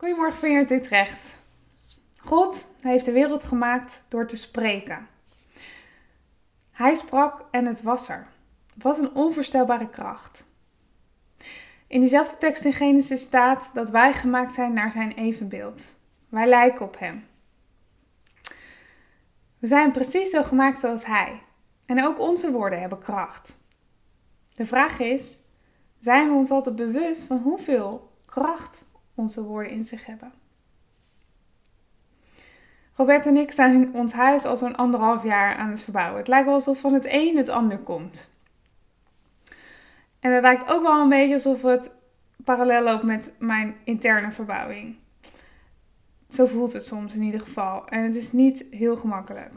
Goedemorgen van je uit Utrecht. God heeft de wereld gemaakt door te spreken. Hij sprak en het was er. Wat een onvoorstelbare kracht. In diezelfde tekst in Genesis staat dat wij gemaakt zijn naar zijn evenbeeld. Wij lijken op hem. We zijn precies zo gemaakt zoals hij. En ook onze woorden hebben kracht. De vraag is: zijn we ons altijd bewust van hoeveel kracht onze woorden in zich hebben? Robert en ik zijn ons huis al zo'n anderhalf jaar aan het verbouwen. Het lijkt wel alsof van het een het ander komt. En het lijkt ook wel een beetje alsof het parallel loopt met mijn interne verbouwing. Zo voelt het soms in ieder geval. En het is niet heel gemakkelijk.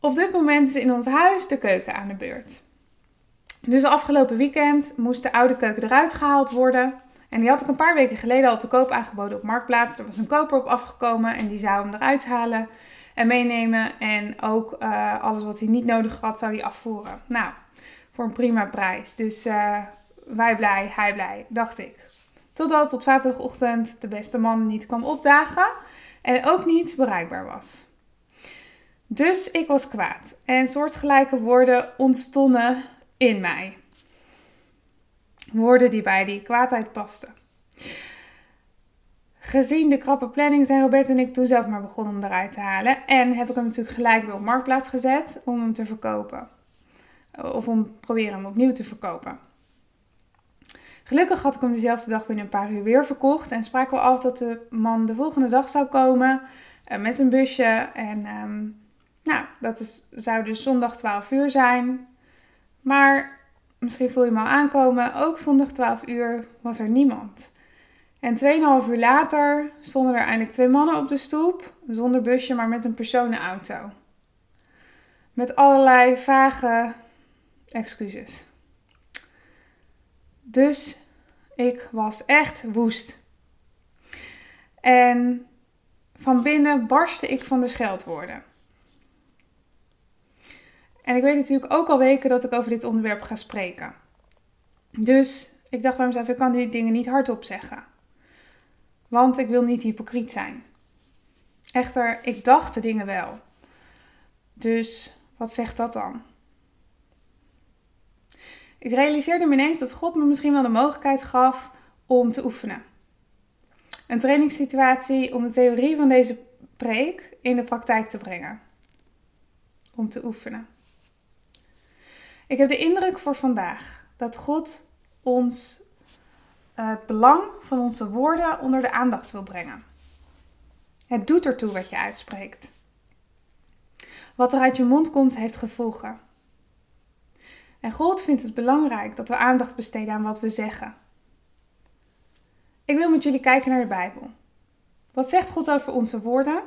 Op dit moment is in ons huis de keuken aan de beurt. Dus afgelopen weekend moest de oude keuken eruit gehaald worden. En die had ik een paar weken geleden al te koop aangeboden op Marktplaats. Er was een koper op afgekomen en die zou hem eruit halen en meenemen. En ook uh, alles wat hij niet nodig had, zou hij afvoeren. Nou, voor een prima prijs. Dus uh, wij blij, hij blij, dacht ik. Totdat op zaterdagochtend de beste man niet kwam opdagen en ook niet bereikbaar was. Dus ik was kwaad en soortgelijke woorden ontstonden in mij. Woorden die bij die kwaadheid pasten. Gezien de krappe planning zijn Robert en ik toen zelf maar begonnen om eruit te halen. En heb ik hem natuurlijk gelijk weer op marktplaats gezet om hem te verkopen. Of om proberen hem opnieuw te verkopen. Gelukkig had ik hem dezelfde dag binnen een paar uur weer verkocht. En spraken we af dat de man de volgende dag zou komen uh, met een busje. En um, nou, dat is, zou dus zondag 12 uur zijn. Maar misschien voel je me al aankomen, ook zondag 12 uur was er niemand. En 2,5 uur later stonden er eindelijk twee mannen op de stoep, zonder busje, maar met een personenauto. Met allerlei vage excuses. Dus ik was echt woest. En van binnen barstte ik van de scheldwoorden. En ik weet natuurlijk ook al weken dat ik over dit onderwerp ga spreken. Dus ik dacht bij mezelf, ik kan die dingen niet hardop zeggen. Want ik wil niet hypocriet zijn. Echter, ik dacht de dingen wel. Dus wat zegt dat dan? Ik realiseerde me ineens dat God me misschien wel de mogelijkheid gaf om te oefenen. Een trainingssituatie om de theorie van deze preek in de praktijk te brengen. Om te oefenen. Ik heb de indruk voor vandaag dat God ons eh, het belang van onze woorden onder de aandacht wil brengen. Het doet ertoe wat je uitspreekt. Wat er uit je mond komt, heeft gevolgen. En God vindt het belangrijk dat we aandacht besteden aan wat we zeggen. Ik wil met jullie kijken naar de Bijbel. Wat zegt God over onze woorden?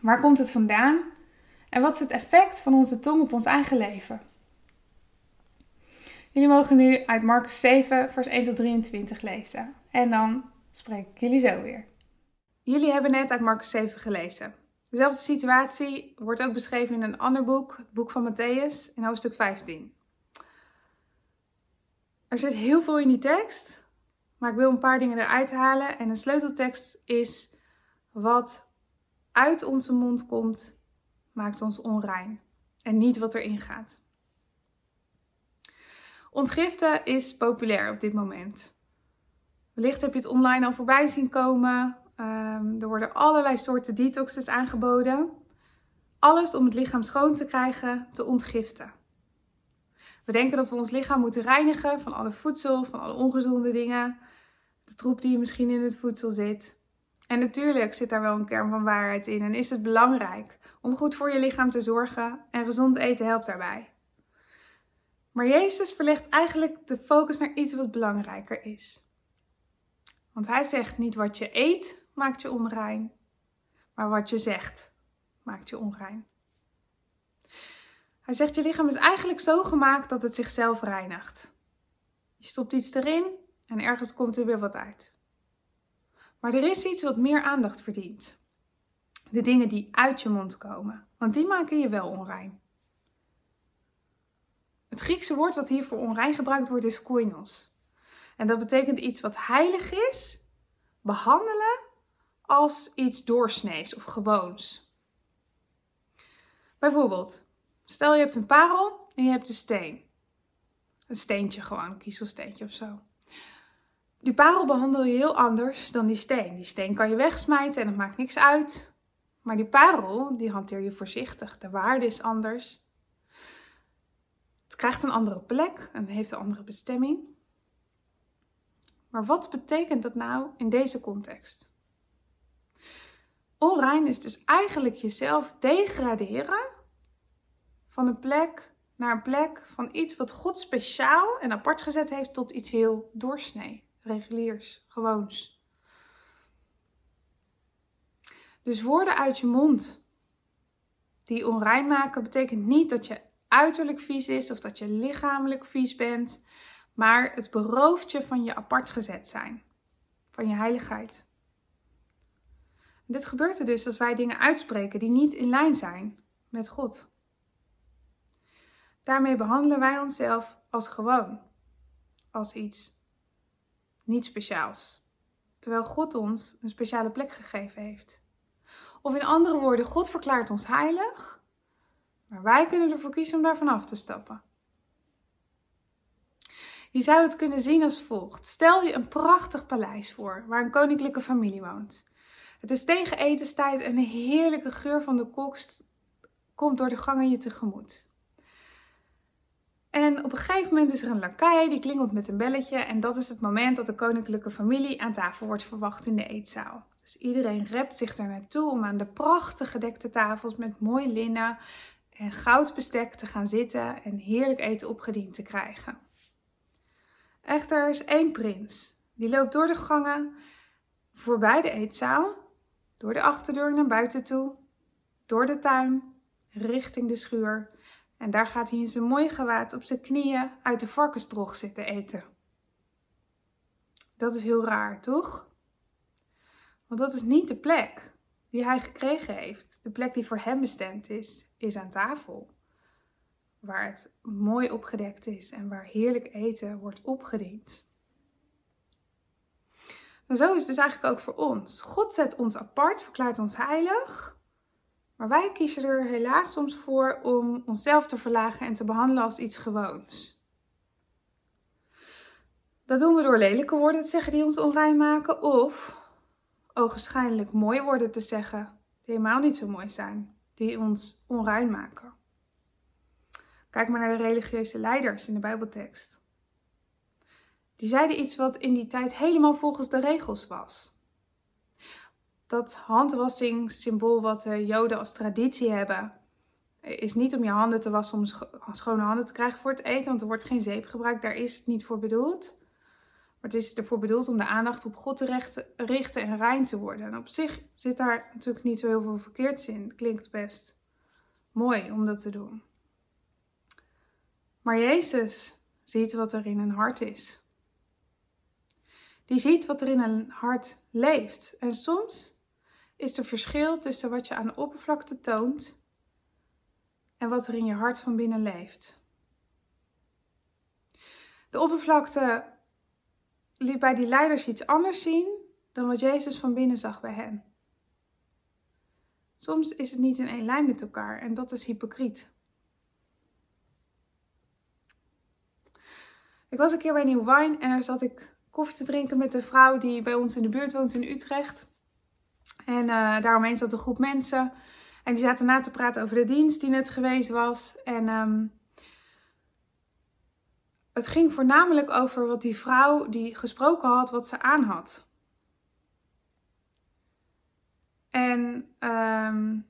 Waar komt het vandaan? En wat is het effect van onze tong op ons eigen leven? Jullie mogen nu uit Marcus 7, vers 1 tot 23 lezen. En dan spreek ik jullie zo weer. Jullie hebben net uit Marcus 7 gelezen. Dezelfde situatie wordt ook beschreven in een ander boek, het boek van Matthäus, in hoofdstuk 15. Er zit heel veel in die tekst, maar ik wil een paar dingen eruit halen. En een sleuteltekst is: wat uit onze mond komt, maakt ons onrein. En niet wat erin gaat. Ontgiften is populair op dit moment. Wellicht heb je het online al voorbij zien komen. Um, er worden allerlei soorten detoxes aangeboden. Alles om het lichaam schoon te krijgen, te ontgiften. We denken dat we ons lichaam moeten reinigen van alle voedsel, van alle ongezonde dingen, de troep die misschien in het voedsel zit. En natuurlijk zit daar wel een kern van waarheid in en is het belangrijk om goed voor je lichaam te zorgen en gezond eten helpt daarbij. Maar Jezus verlegt eigenlijk de focus naar iets wat belangrijker is. Want hij zegt niet wat je eet maakt je onrein, maar wat je zegt maakt je onrein. Hij zegt je lichaam is eigenlijk zo gemaakt dat het zichzelf reinigt. Je stopt iets erin en ergens komt er weer wat uit. Maar er is iets wat meer aandacht verdient. De dingen die uit je mond komen, want die maken je wel onrein. Het Griekse woord wat hier voor onrein gebruikt wordt is koinos. En dat betekent iets wat heilig is, behandelen als iets doorsnees of gewoons. Bijvoorbeeld, stel je hebt een parel en je hebt een steen. Een steentje gewoon, een kiezelsteentje of zo. Die parel behandel je heel anders dan die steen. Die steen kan je wegsmijten en dat maakt niks uit. Maar die parel, die hanteer je voorzichtig. De waarde is anders. Krijgt een andere plek en heeft een andere bestemming. Maar wat betekent dat nou in deze context? Onrein is dus eigenlijk jezelf degraderen van een plek naar een plek van iets wat God speciaal en apart gezet heeft tot iets heel doorsnee, reguliers, gewoons. Dus woorden uit je mond die onrein maken betekent niet dat je uiterlijk vies is of dat je lichamelijk vies bent, maar het berooft je van je apart gezet zijn, van je heiligheid. Dit gebeurt er dus als wij dingen uitspreken die niet in lijn zijn met God. Daarmee behandelen wij onszelf als gewoon, als iets niet speciaals, terwijl God ons een speciale plek gegeven heeft. Of in andere woorden, God verklaart ons heilig, maar wij kunnen ervoor kiezen om daarvan af te stappen. Je zou het kunnen zien als volgt. Stel je een prachtig paleis voor waar een koninklijke familie woont. Het is tegen etenstijd en een heerlijke geur van de kokst komt door de gangen je tegemoet. En op een gegeven moment is er een lakai die klingelt met een belletje. En dat is het moment dat de koninklijke familie aan tafel wordt verwacht in de eetzaal. Dus iedereen rept zich daar naartoe om aan de prachtig gedekte tafels met mooi linnen en goudbestek te gaan zitten en heerlijk eten opgediend te krijgen. Echter, er is één prins. Die loopt door de gangen voorbij de eetzaal, door de achterdeur naar buiten toe, door de tuin, richting de schuur en daar gaat hij in zijn mooie gewaad op zijn knieën uit de varkensdrog zitten eten. Dat is heel raar, toch? Want dat is niet de plek die hij gekregen heeft. De plek die voor hem bestemd is, is aan tafel. Waar het mooi opgedekt is en waar heerlijk eten wordt opgediend. En zo is het dus eigenlijk ook voor ons. God zet ons apart, verklaart ons heilig. Maar wij kiezen er helaas soms voor om onszelf te verlagen en te behandelen als iets gewoons. Dat doen we door lelijke woorden te zeggen die ons onrein maken, of ogenschijnlijk mooie woorden te zeggen die helemaal niet zo mooi zijn, die ons onrein maken. Kijk maar naar de religieuze leiders in de Bijbeltekst. Die zeiden iets wat in die tijd helemaal volgens de regels was dat handwassing symbool wat de Joden als traditie hebben, is niet om je handen te wassen om schone handen te krijgen voor het eten, want er wordt geen zeep gebruikt. Daar is het niet voor bedoeld. Maar het is ervoor bedoeld om de aandacht op God te richten en rein te worden. En op zich zit daar natuurlijk niet zo heel veel verkeerds in. Klinkt best mooi om dat te doen. Maar Jezus ziet wat er in een hart is. Die ziet wat er in een hart leeft. En soms is er verschil tussen wat je aan de oppervlakte toont en wat er in je hart van binnen leeft. De oppervlakte liet bij die leiders iets anders zien dan wat Jezus van binnen zag bij hen. Soms is het niet in één lijn met elkaar en dat is hypocriet. Ik was een keer bij Nieuw Wine en daar zat ik koffie te drinken met een vrouw die bij ons in de buurt woont in Utrecht. En uh, daaromheen zat een groep mensen. En die zaten na te praten over de dienst die net geweest was. En um, het ging voornamelijk over wat die vrouw die gesproken had, wat ze aan had. En um,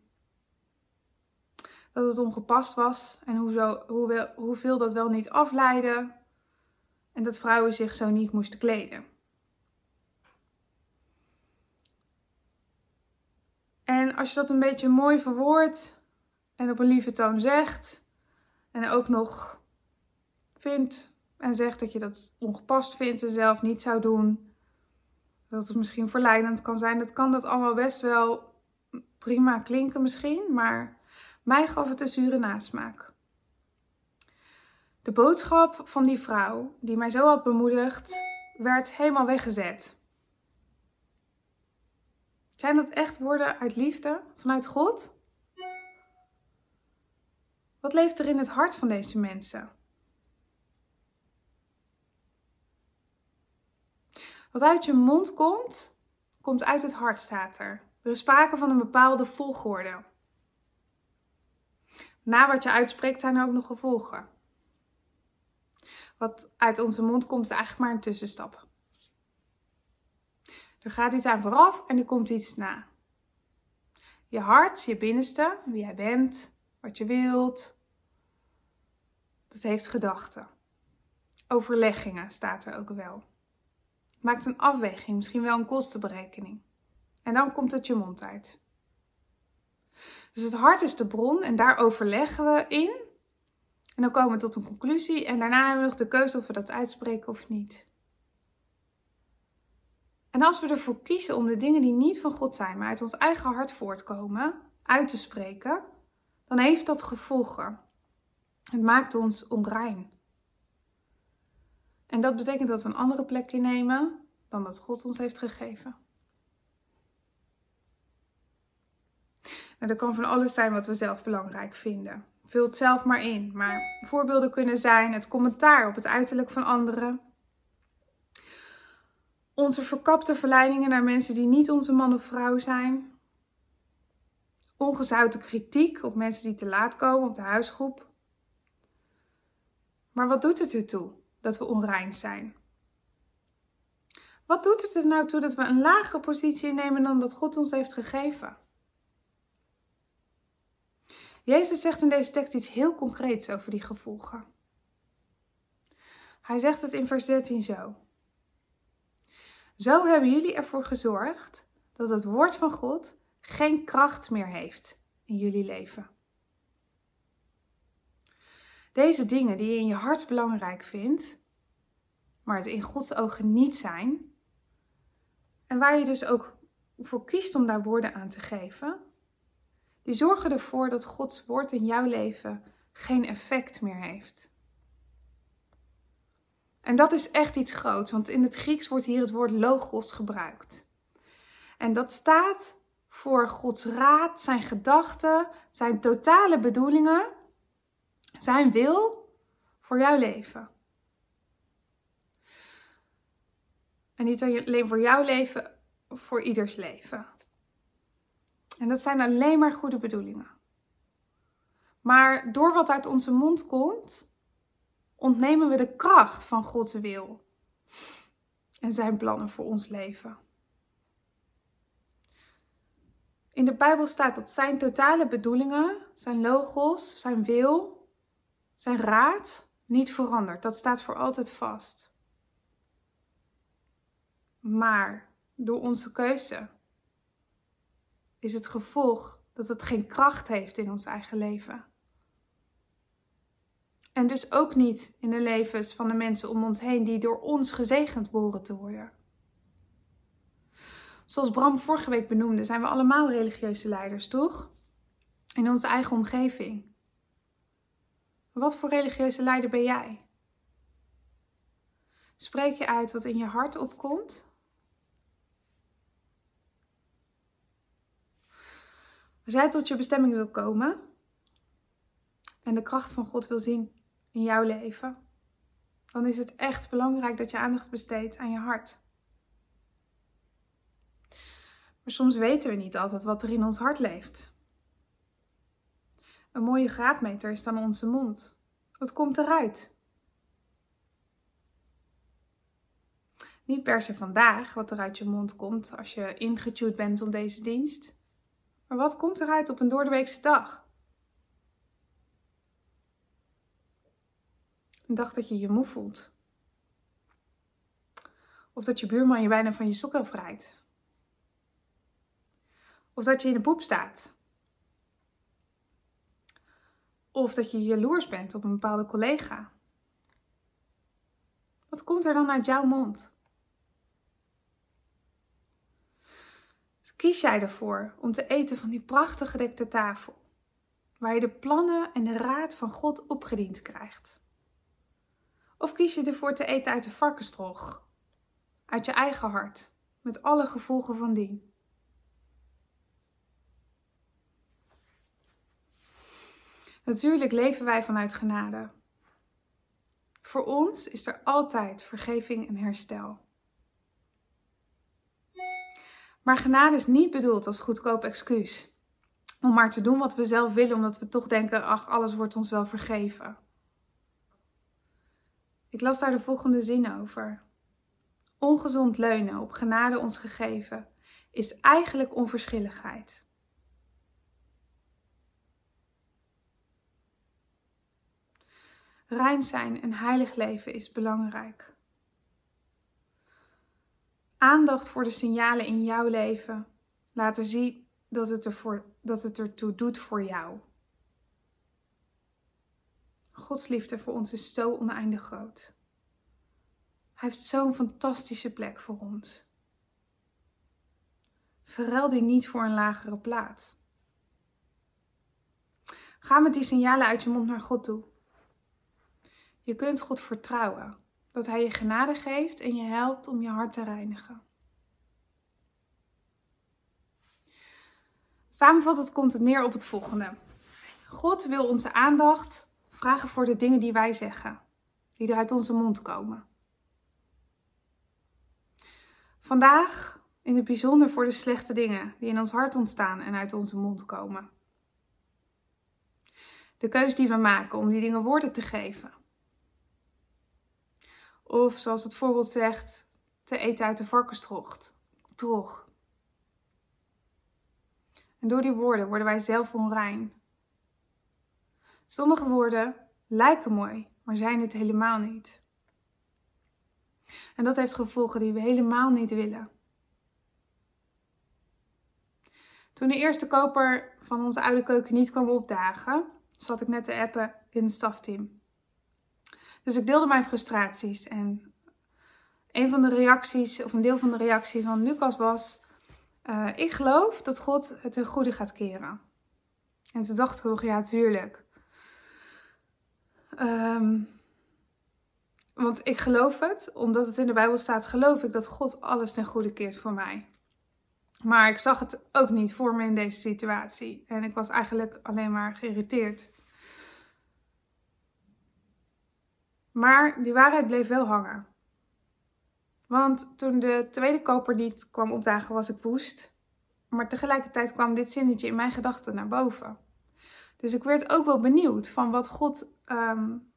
dat het ongepast was en hoe hoe, hoeveel dat wel niet afleidde. En dat vrouwen zich zo niet moesten kleden. En als je dat een beetje mooi verwoordt en op een lieve toon zegt, en ook nog vindt en zegt dat je dat ongepast vindt en zelf niet zou doen, dat het misschien verleidend kan zijn, dat kan dat allemaal best wel prima klinken misschien, maar mij gaf het een zure nasmaak. De boodschap van die vrouw, die mij zo had bemoedigd, werd helemaal weggezet. Zijn dat echt woorden uit liefde vanuit God? Wat leeft er in het hart van deze mensen? Wat uit je mond komt, komt uit het hart, staat er. Er is sprake van een bepaalde volgorde. Na wat je uitspreekt zijn er ook nog gevolgen. Wat uit onze mond komt is eigenlijk maar een tussenstap. Er gaat iets aan vooraf en er komt iets na. Je hart, je binnenste, wie jij bent, wat je wilt, dat heeft gedachten. Overleggingen staat er ook wel. Maakt een afweging, misschien wel een kostenberekening. En dan komt het je mond uit. Dus het hart is de bron en daar overleggen we in. En dan komen we tot een conclusie en daarna hebben we nog de keuze of we dat uitspreken of niet. En als we ervoor kiezen om de dingen die niet van God zijn, maar uit ons eigen hart voortkomen, uit te spreken, dan heeft dat gevolgen. Het maakt ons onrein. En dat betekent dat we een andere plek innemen dan dat God ons heeft gegeven. Nou, dat kan van alles zijn wat we zelf belangrijk vinden. Vul het zelf maar in. Maar voorbeelden kunnen zijn het commentaar op het uiterlijk van anderen. Onze verkapte verleidingen naar mensen die niet onze man of vrouw zijn. Ongezouten kritiek op mensen die te laat komen op de huisgroep. Maar wat doet het ertoe dat we onrein zijn? Wat doet het er nou toe dat we een lagere positie innemen dan dat God ons heeft gegeven? Jezus zegt in deze tekst iets heel concreets over die gevolgen. Hij zegt het in vers 13 zo. Zo hebben jullie ervoor gezorgd dat het woord van God geen kracht meer heeft in jullie leven. Deze dingen die je in je hart belangrijk vindt, maar het in Gods ogen niet zijn, en waar je dus ook voor kiest om daar woorden aan te geven, die zorgen ervoor dat Gods woord in jouw leven geen effect meer heeft. En dat is echt iets groots, want in het Grieks wordt hier het woord logos gebruikt. En dat staat voor Gods raad, zijn gedachten, zijn totale bedoelingen, zijn wil voor jouw leven. En niet alleen voor jouw leven, voor ieders leven. En dat zijn alleen maar goede bedoelingen. Maar door wat uit onze mond komt, ontnemen we de kracht van Gods wil en zijn plannen voor ons leven. In de Bijbel staat dat zijn totale bedoelingen, zijn logos, zijn wil, zijn raad niet verandert. Dat staat voor altijd vast. Maar door onze keuze is het gevolg dat het geen kracht heeft in ons eigen leven. En dus ook niet in de levens van de mensen om ons heen die door ons gezegend behoren te worden. Zoals Bram vorige week benoemde, zijn we allemaal religieuze leiders, toch? In onze eigen omgeving. Wat voor religieuze leider ben jij? Spreek je uit wat in je hart opkomt? Als jij tot je bestemming wil komen en de kracht van God wil zien in jouw leven, dan is het echt belangrijk dat je aandacht besteedt aan je hart. Maar soms weten we niet altijd wat er in ons hart leeft. Een mooie graadmeter is dan onze mond. Wat komt eruit? Niet per se vandaag wat er uit je mond komt als je ingetuned bent om deze dienst. Maar wat komt eruit op een doordeweekse dag? Een dag dat je je moe voelt. Of dat je buurman je bijna van je sokken vrijt. Of dat je in de poep staat. Of dat je jaloers bent op een bepaalde collega. Wat komt er dan uit jouw mond? kies jij ervoor om te eten van die prachtig gedekte tafel, waar je de plannen en de raad van God opgediend krijgt? Of kies je ervoor te eten uit de varkenstrog, uit je eigen hart, met alle gevolgen van dien? Natuurlijk leven wij vanuit genade. Voor ons is er altijd vergeving en herstel. Maar genade is niet bedoeld als goedkoop excuus. Om maar te doen wat we zelf willen, omdat we toch denken: ach, alles wordt ons wel vergeven. Ik las daar de volgende zin over. Ongezond leunen op genade ons gegeven is eigenlijk onverschilligheid. Rein zijn en heilig leven is belangrijk. Aandacht voor de signalen in jouw leven laten zien dat het, ervoor, dat het ertoe doet voor jou. Gods liefde voor ons is zo oneindig groot. Hij heeft zo'n fantastische plek voor ons. Verruil die niet voor een lagere plaats. Ga met die signalen uit je mond naar God toe. Je kunt God vertrouwen dat Hij je genade geeft en je helpt om je hart te reinigen. Samenvattend komt het neer op het volgende. God wil onze aandacht vragen voor de dingen die wij zeggen, die er uit onze mond komen. Vandaag in het bijzonder voor de slechte dingen die in ons hart ontstaan en uit onze mond komen. De keus die we maken om die dingen woorden te geven. Of zoals het voorbeeld zegt, te eten uit de varkenstrocht. Trog. En door die woorden worden wij zelf onrein. Sommige woorden lijken mooi, maar zijn het helemaal niet. En dat heeft gevolgen die we helemaal niet willen. Toen de eerste koper van onze oude keuken niet kwam opdagen, zat ik net te appen in het stafteam. Dus ik deelde mijn frustraties en een van de reacties, of een deel van de reactie van Lucas was: uh, Ik geloof dat God het ten goede gaat keren. En toen dacht ik ja, tuurlijk. Um, want ik geloof het, omdat het in de Bijbel staat, geloof ik dat God alles ten goede keert voor mij. Maar ik zag het ook niet voor me in deze situatie. En ik was eigenlijk alleen maar geïrriteerd. Maar die waarheid bleef wel hangen. Want toen de tweede koper niet kwam opdagen, was ik woest. Maar tegelijkertijd kwam dit zinnetje in mijn gedachten naar boven. Dus ik werd ook wel benieuwd van wat God, um,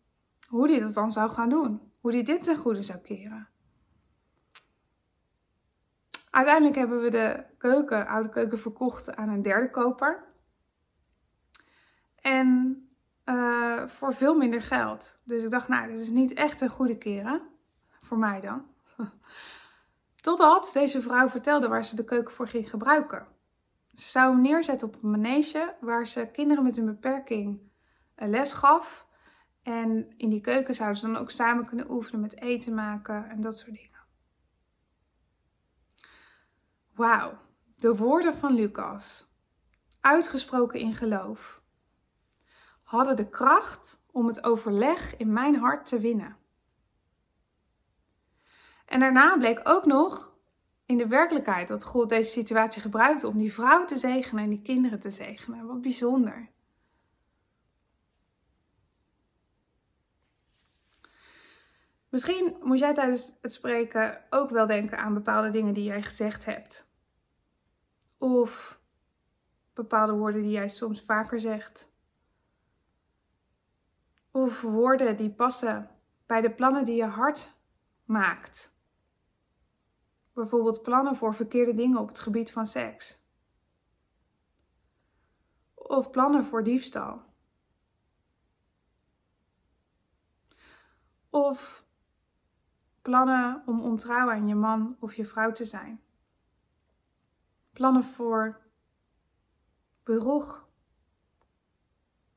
hoe hij dat dan zou gaan doen. Hoe hij dit ten goede zou keren. Uiteindelijk hebben we de keuken, oude keuken verkocht aan een derde koper. En uh, voor veel minder geld. Dus ik dacht, nou, dit is niet echt een goede keren. Voor mij dan. Totdat deze vrouw vertelde waar ze de keuken voor ging gebruiken. Ze zou hem neerzetten op een manege waar ze kinderen met een beperking les gaf. En in die keuken zouden ze dan ook samen kunnen oefenen met eten maken en dat soort dingen. Wauw, de woorden van Lucas, uitgesproken in geloof, hadden de kracht om het overleg in mijn hart te winnen. En daarna bleek ook nog in de werkelijkheid dat God deze situatie gebruikte om die vrouw te zegenen en die kinderen te zegenen. Wat bijzonder. Misschien moet jij tijdens het spreken ook wel denken aan bepaalde dingen die jij gezegd hebt. Of bepaalde woorden die jij soms vaker zegt. Of woorden die passen bij de plannen die je hart maakt. Bijvoorbeeld plannen voor verkeerde dingen op het gebied van seks. Of plannen voor diefstal. Of Plannen om ontrouw aan je man of je vrouw te zijn. Plannen voor bedrog,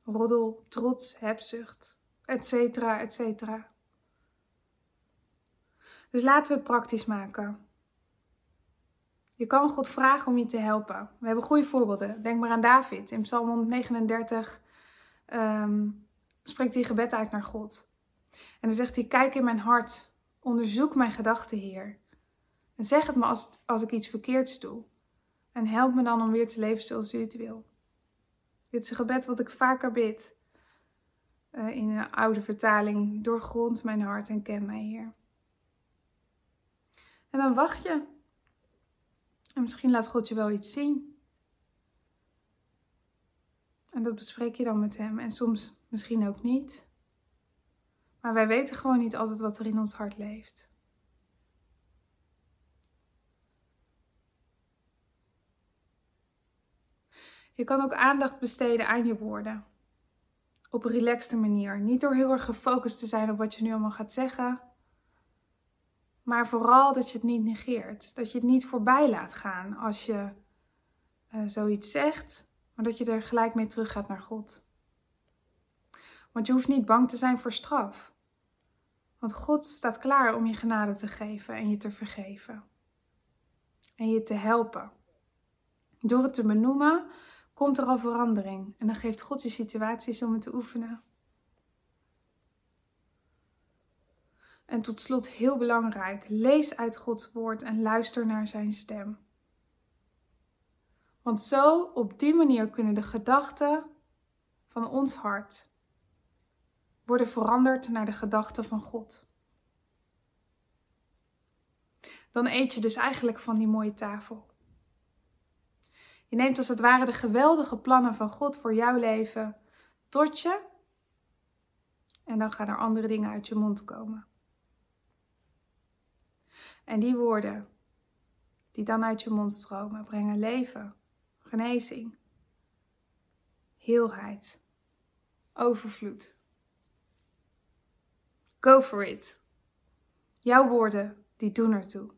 roddel, trots, hebzucht, etc. etc. Dus laten we het praktisch maken. Je kan God vragen om je te helpen. We hebben goede voorbeelden. Denk maar aan David. In Psalm 139 um, spreekt hij gebed uit naar God. En dan zegt hij: Kijk in mijn hart Onderzoek mijn gedachten, Heer. En zeg het me als, als ik iets verkeerds doe. En help me dan om weer te leven zoals u het wil. Dit is een gebed wat ik vaker bid. Uh, in een oude vertaling, doorgrond mijn hart en ken mij, Heer. En dan wacht je. En misschien laat God je wel iets zien. En dat bespreek je dan met Hem. En soms misschien ook niet. Maar wij weten gewoon niet altijd wat er in ons hart leeft. Je kan ook aandacht besteden aan je woorden. Op een relaxte manier. Niet door heel erg gefocust te zijn op wat je nu allemaal gaat zeggen. Maar vooral dat je het niet negeert. Dat je het niet voorbij laat gaan als je uh, zoiets zegt. Maar dat je er gelijk mee terug gaat naar God. Want je hoeft niet bang te zijn voor straf. Want God staat klaar om je genade te geven en je te vergeven. En je te helpen. Door het te benoemen komt er al verandering. En dan geeft God je situaties om het te oefenen. En tot slot heel belangrijk, lees uit Gods woord en luister naar zijn stem. Want zo op die manier kunnen de gedachten van ons hart worden veranderd naar de gedachten van God. Dan eet je dus eigenlijk van die mooie tafel. Je neemt als het ware de geweldige plannen van God voor jouw leven tot je. En dan gaan er andere dingen uit je mond komen. En die woorden die dan uit je mond stromen, brengen leven, genezing, heelheid, overvloed. Go for it. Jouw woorden, die doen ertoe.